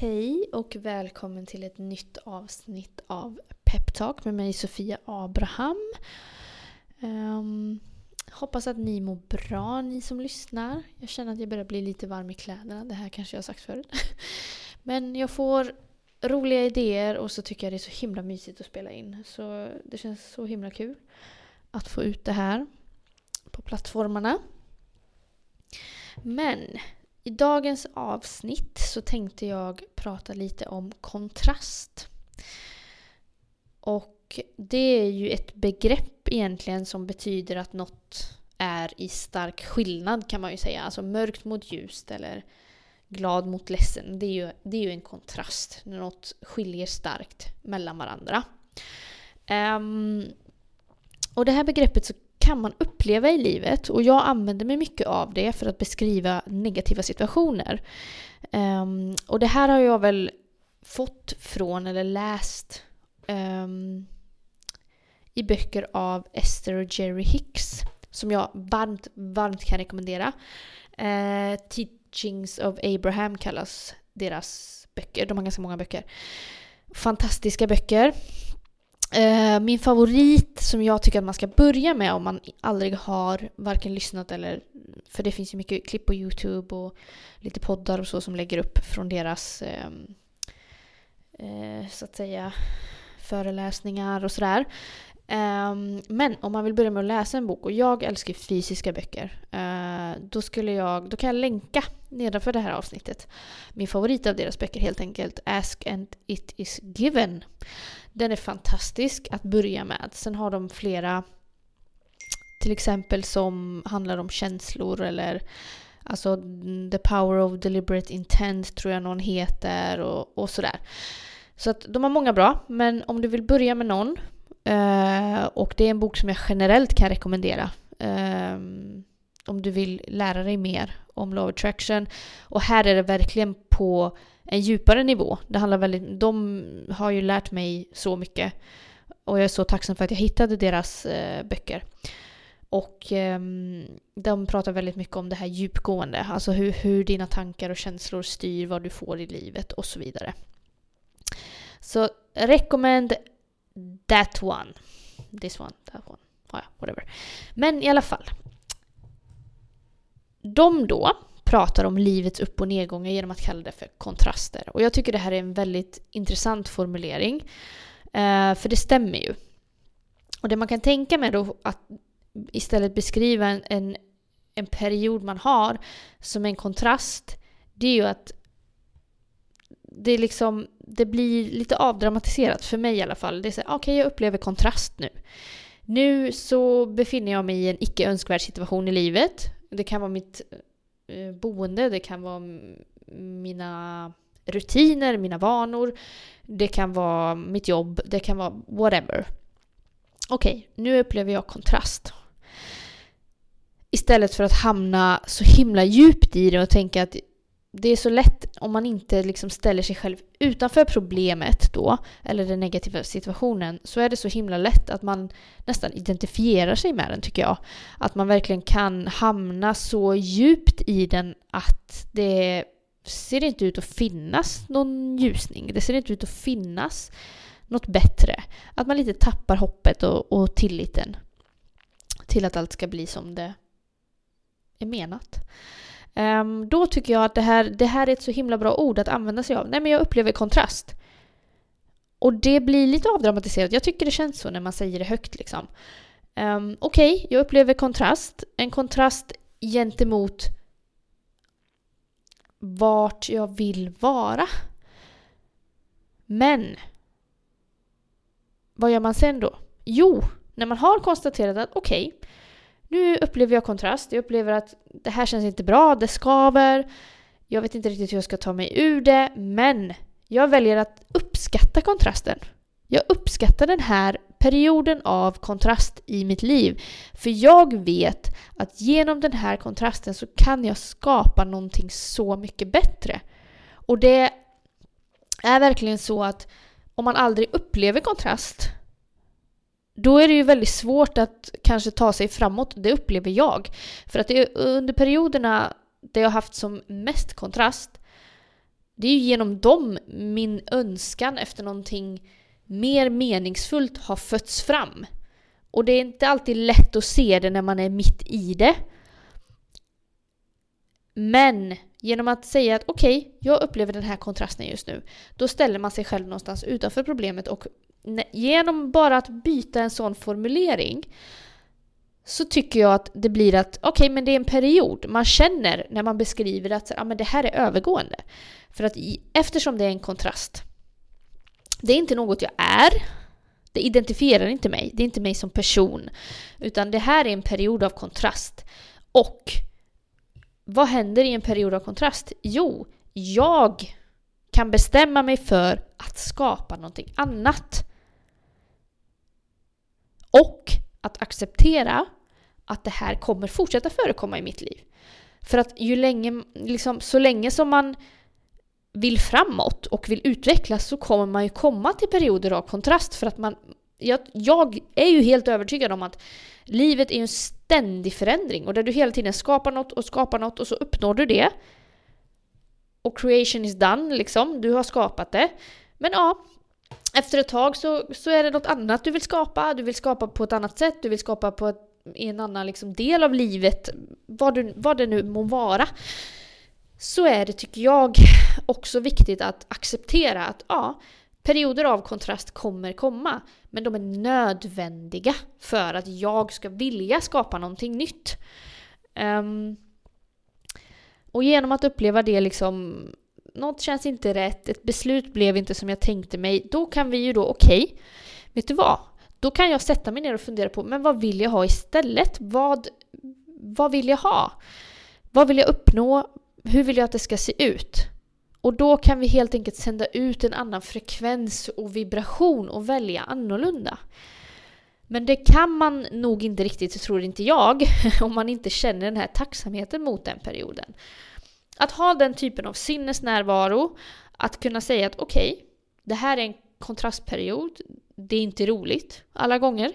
Hej och välkommen till ett nytt avsnitt av Peptalk med mig Sofia Abraham. Um, hoppas att ni mår bra ni som lyssnar. Jag känner att jag börjar bli lite varm i kläderna. Det här kanske jag har sagt förut. Men jag får roliga idéer och så tycker jag det är så himla mysigt att spela in. Så det känns så himla kul att få ut det här på plattformarna. Men i dagens avsnitt så tänkte jag prata lite om kontrast. Och det är ju ett begrepp egentligen som betyder att något är i stark skillnad kan man ju säga. Alltså mörkt mot ljust eller glad mot ledsen. Det är ju, det är ju en kontrast när något skiljer starkt mellan varandra. Um, och det här begreppet så kan man uppleva i livet och jag använder mig mycket av det för att beskriva negativa situationer. Um, och det här har jag väl fått från eller läst um, i böcker av Esther och Jerry Hicks som jag varmt, varmt kan rekommendera. Uh, Teachings of Abraham kallas deras böcker. De har ganska många böcker. Fantastiska böcker. Eh, min favorit som jag tycker att man ska börja med om man aldrig har varken lyssnat eller... För det finns ju mycket klipp på Youtube och lite poddar och så som lägger upp från deras eh, eh, så att säga föreläsningar och sådär. Um, men om man vill börja med att läsa en bok, och jag älskar fysiska böcker, uh, då, skulle jag, då kan jag länka nedanför det här avsnittet min favorit av deras böcker helt enkelt, Ask and it is given. Den är fantastisk att börja med. Sen har de flera till exempel som handlar om känslor eller alltså The Power of Deliberate Intent tror jag någon heter och, och sådär. Så att de har många bra, men om du vill börja med någon eh, och det är en bok som jag generellt kan rekommendera uh, om du vill lära dig mer om Law of Attraction. Och här är det verkligen på en djupare nivå. Det handlar väldigt, de har ju lärt mig så mycket. Och jag är så tacksam för att jag hittade deras eh, böcker. Och eh, de pratar väldigt mycket om det här djupgående. Alltså hur, hur dina tankar och känslor styr vad du får i livet och så vidare. Så recommend that one. This one, that one. Ah, ja, whatever. Men i alla fall. De då pratar om livets upp och nedgångar genom att kalla det för kontraster. Och jag tycker det här är en väldigt intressant formulering. Eh, för det stämmer ju. Och det man kan tänka med då att istället beskriva en, en, en period man har som en kontrast, det är ju att det, liksom, det blir lite avdramatiserat, för mig i alla fall. Det är så okej okay, jag upplever kontrast nu. Nu så befinner jag mig i en icke önskvärd situation i livet. Det kan vara mitt eh, boende, det kan vara mina rutiner, mina vanor, det kan vara mitt jobb, det kan vara whatever. Okej, okay, nu upplever jag kontrast. Istället för att hamna så himla djupt i det och tänka att det är så lätt om man inte liksom ställer sig själv utanför problemet då, eller den negativa situationen, så är det så himla lätt att man nästan identifierar sig med den tycker jag. Att man verkligen kan hamna så djupt i den att det ser inte ut att finnas någon ljusning. Det ser inte ut att finnas något bättre. Att man lite tappar hoppet och, och tilliten till att allt ska bli som det är menat. Um, då tycker jag att det här, det här är ett så himla bra ord att använda sig av. Nej men jag upplever kontrast. Och det blir lite avdramatiserat. Jag tycker det känns så när man säger det högt liksom. Um, Okej, okay, jag upplever kontrast. En kontrast gentemot vart jag vill vara. Men vad gör man sen då? Jo, när man har konstaterat att okej, okay, nu upplever jag kontrast. Jag upplever att det här känns inte bra, det skaver. Jag vet inte riktigt hur jag ska ta mig ur det, men jag väljer att uppskatta kontrasten. Jag uppskattar den här perioden av kontrast i mitt liv. För jag vet att genom den här kontrasten så kan jag skapa någonting så mycket bättre. Och det är verkligen så att om man aldrig upplever kontrast då är det ju väldigt svårt att kanske ta sig framåt, det upplever jag. För att det är under perioderna där jag haft som mest kontrast, Det är ju genom dem min önskan efter någonting mer meningsfullt har fötts fram. Och det är inte alltid lätt att se det när man är mitt i det. Men genom att säga att okej, okay, jag upplever den här kontrasten just nu. Då ställer man sig själv någonstans utanför problemet och genom bara att byta en sån formulering så tycker jag att det blir att okej, okay, men det är en period. Man känner när man beskriver att ah, men det här är övergående. För att i, eftersom det är en kontrast. Det är inte något jag är. Det identifierar inte mig. Det är inte mig som person. Utan det här är en period av kontrast. Och vad händer i en period av kontrast? Jo, jag kan bestämma mig för att skapa någonting annat. Och att acceptera att det här kommer fortsätta förekomma i mitt liv. För att ju länge, liksom, så länge som man vill framåt och vill utvecklas så kommer man ju komma till perioder av kontrast för att man jag, jag är ju helt övertygad om att livet är en ständig förändring och där du hela tiden skapar något och skapar något och så uppnår du det. Och creation is done liksom, du har skapat det. Men ja, efter ett tag så, så är det något annat du vill skapa, du vill skapa på ett annat sätt, du vill skapa på ett, i en annan liksom del av livet, vad, du, vad det nu må vara. Så är det, tycker jag, också viktigt att acceptera att ja, perioder av kontrast kommer komma. Men de är nödvändiga för att jag ska vilja skapa någonting nytt. Um, och genom att uppleva det liksom något känns inte rätt, ett beslut blev inte som jag tänkte mig, då kan vi ju då, okej, okay, vet du vad? Då kan jag sätta mig ner och fundera på, men vad vill jag ha istället? Vad, vad vill jag ha? Vad vill jag uppnå? Hur vill jag att det ska se ut? Och då kan vi helt enkelt sända ut en annan frekvens och vibration och välja annorlunda. Men det kan man nog inte riktigt, tror inte jag, om man inte känner den här tacksamheten mot den perioden. Att ha den typen av sinnesnärvaro, att kunna säga att okej, okay, det här är en kontrastperiod, det är inte roligt alla gånger.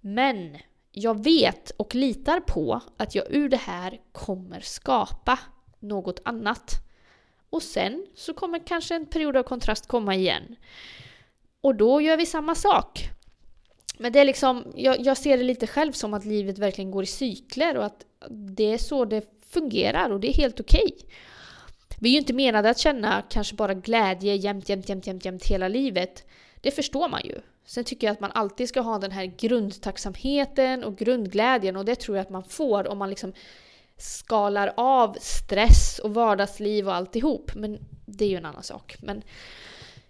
Men jag vet och litar på att jag ur det här kommer skapa något annat. Och sen så kommer kanske en period av kontrast komma igen. Och då gör vi samma sak. Men det är liksom, jag, jag ser det lite själv som att livet verkligen går i cykler och att det är så det fungerar och det är helt okej. Okay. Vi är ju inte menade att känna kanske bara glädje jämt, jämt, jämt, jämt, jämt hela livet. Det förstår man ju. Sen tycker jag att man alltid ska ha den här grundtacksamheten och grundglädjen och det tror jag att man får om man liksom skalar av stress och vardagsliv och alltihop. Men det är ju en annan sak. Men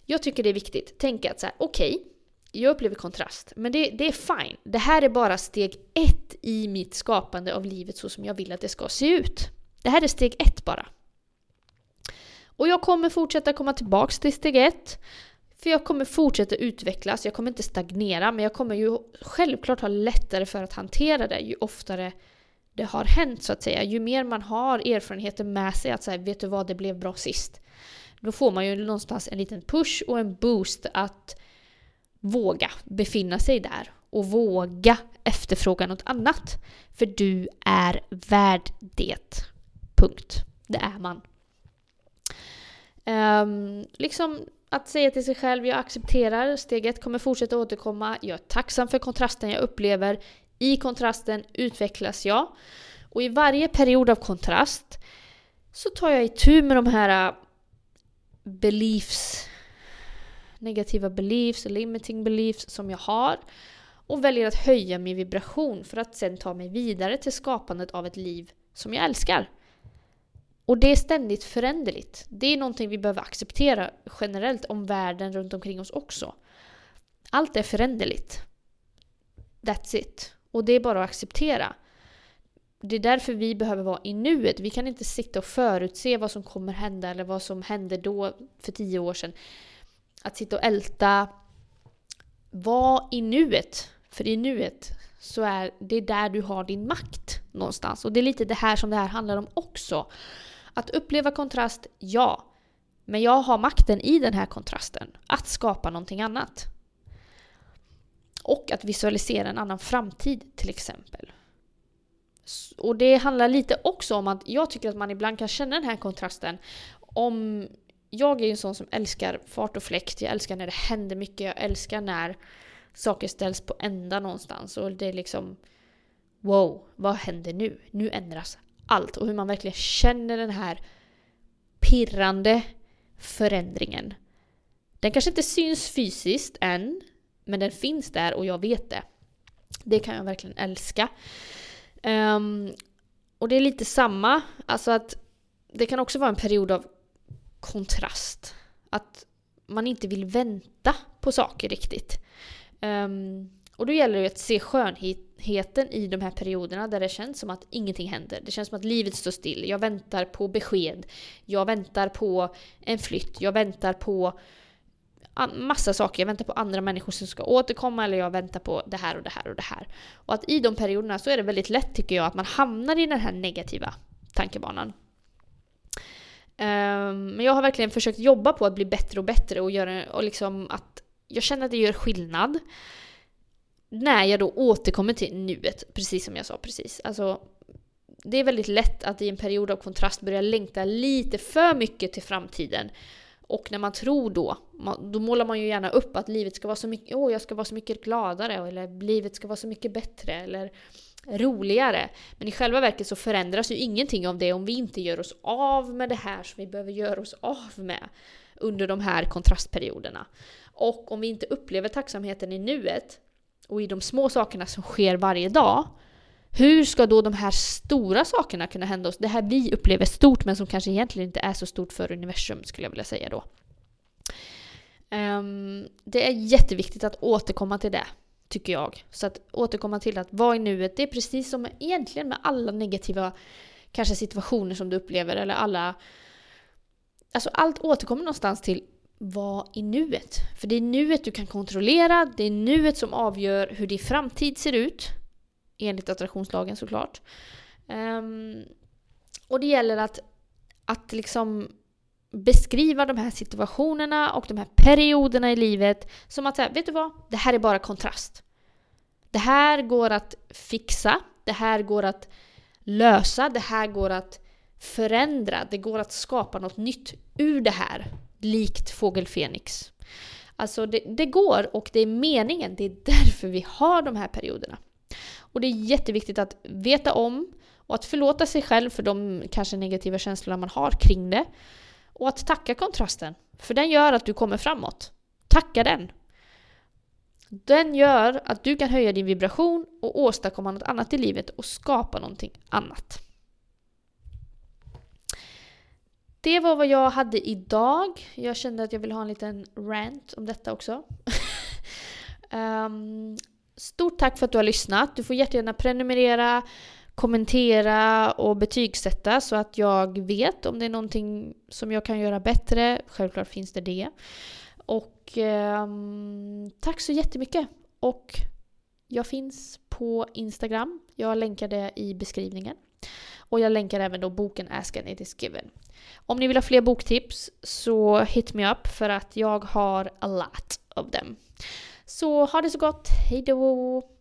jag tycker det är viktigt. Tänk att så här, okej, okay, jag upplever kontrast, men det, det, är fine. Det här är bara steg ett i mitt skapande av livet så som jag vill att det ska se ut. Det här är steg ett bara. Och jag kommer fortsätta komma tillbaks till steg ett. För jag kommer fortsätta utvecklas, jag kommer inte stagnera, men jag kommer ju självklart ha lättare för att hantera det ju oftare det har hänt så att säga. Ju mer man har erfarenheter med sig att säga, vet du vad, det blev bra sist. Då får man ju någonstans en liten push och en boost att våga befinna sig där och våga efterfråga något annat. För du är värd det. Punkt. Det är man. Um, liksom att säga till sig själv, jag accepterar, steget kommer fortsätta återkomma, jag är tacksam för kontrasten jag upplever, i kontrasten utvecklas jag. Och i varje period av kontrast så tar jag itu med de här äh, beliefs, negativa beliefs, limiting beliefs som jag har och väljer att höja min vibration för att sen ta mig vidare till skapandet av ett liv som jag älskar. Och det är ständigt föränderligt. Det är någonting vi behöver acceptera generellt om världen runt omkring oss också. Allt är föränderligt. That's it. Och det är bara att acceptera. Det är därför vi behöver vara i nuet. Vi kan inte sitta och förutse vad som kommer hända eller vad som hände då för tio år sedan. Att sitta och älta. Var i nuet. För i nuet så är det där du har din makt någonstans. Och det är lite det här som det här handlar om också. Att uppleva kontrast, ja. Men jag har makten i den här kontrasten. Att skapa någonting annat. Och att visualisera en annan framtid till exempel. Och det handlar lite också om att jag tycker att man ibland kan känna den här kontrasten om jag är ju en sån som älskar fart och fläkt, jag älskar när det händer mycket, jag älskar när saker ställs på ända någonstans och det är liksom wow, vad händer nu? Nu ändras allt och hur man verkligen känner den här pirrande förändringen. Den kanske inte syns fysiskt än, men den finns där och jag vet det. Det kan jag verkligen älska. Um, och det är lite samma, alltså att det kan också vara en period av kontrast. Att man inte vill vänta på saker riktigt. Um, och då gäller det att se skönheten i de här perioderna där det känns som att ingenting händer. Det känns som att livet står still. Jag väntar på besked. Jag väntar på en flytt. Jag väntar på massa saker. Jag väntar på andra människor som ska återkomma eller jag väntar på det här och det här och det här. Och att i de perioderna så är det väldigt lätt tycker jag att man hamnar i den här negativa tankebanan. Um, men jag har verkligen försökt jobba på att bli bättre och bättre och göra och liksom att jag känner att det gör skillnad. När jag då återkommer till nuet, precis som jag sa precis. Alltså, det är väldigt lätt att i en period av kontrast börja längta lite för mycket till framtiden. Och när man tror då, då målar man ju gärna upp att livet ska vara så mycket, åh jag ska vara så mycket gladare, eller livet ska vara så mycket bättre, eller roligare. Men i själva verket så förändras ju ingenting av det om vi inte gör oss av med det här som vi behöver göra oss av med under de här kontrastperioderna. Och om vi inte upplever tacksamheten i nuet och i de små sakerna som sker varje dag, hur ska då de här stora sakerna kunna hända oss? Det här vi upplever stort men som kanske egentligen inte är så stort för universum skulle jag vilja säga då. Um, det är jätteviktigt att återkomma till det, tycker jag. Så att återkomma till att vara i nuet, det är precis som egentligen med alla negativa kanske situationer som du upplever eller alla... Alltså allt återkommer någonstans till vad i nuet. För det är nuet du kan kontrollera, det är nuet som avgör hur din framtid ser ut. Enligt attraktionslagen såklart. Um, och det gäller att, att liksom beskriva de här situationerna och de här perioderna i livet som att säga, vet du vad? Det här är bara kontrast. Det här går att fixa, det här går att lösa, det här går att förändra, det går att skapa något nytt ur det här. Likt fågel Fenix. Alltså det, det går och det är meningen, det är därför vi har de här perioderna. Och det är jätteviktigt att veta om och att förlåta sig själv för de kanske negativa känslorna man har kring det. Och att tacka kontrasten, för den gör att du kommer framåt. Tacka den! Den gör att du kan höja din vibration och åstadkomma något annat i livet och skapa någonting annat. Det var vad jag hade idag. Jag kände att jag ville ha en liten rant om detta också. um, stort tack för att du har lyssnat. Du får jättegärna prenumerera, kommentera och betygsätta så att jag vet om det är någonting som jag kan göra bättre. Självklart finns det det. Och eh, tack så jättemycket. Och jag finns på Instagram. Jag länkar det i beskrivningen. Och jag länkar även då boken Ask and it is given. Om ni vill ha fler boktips så hit me up för att jag har a lot of them. Så ha det så gott, hejdå!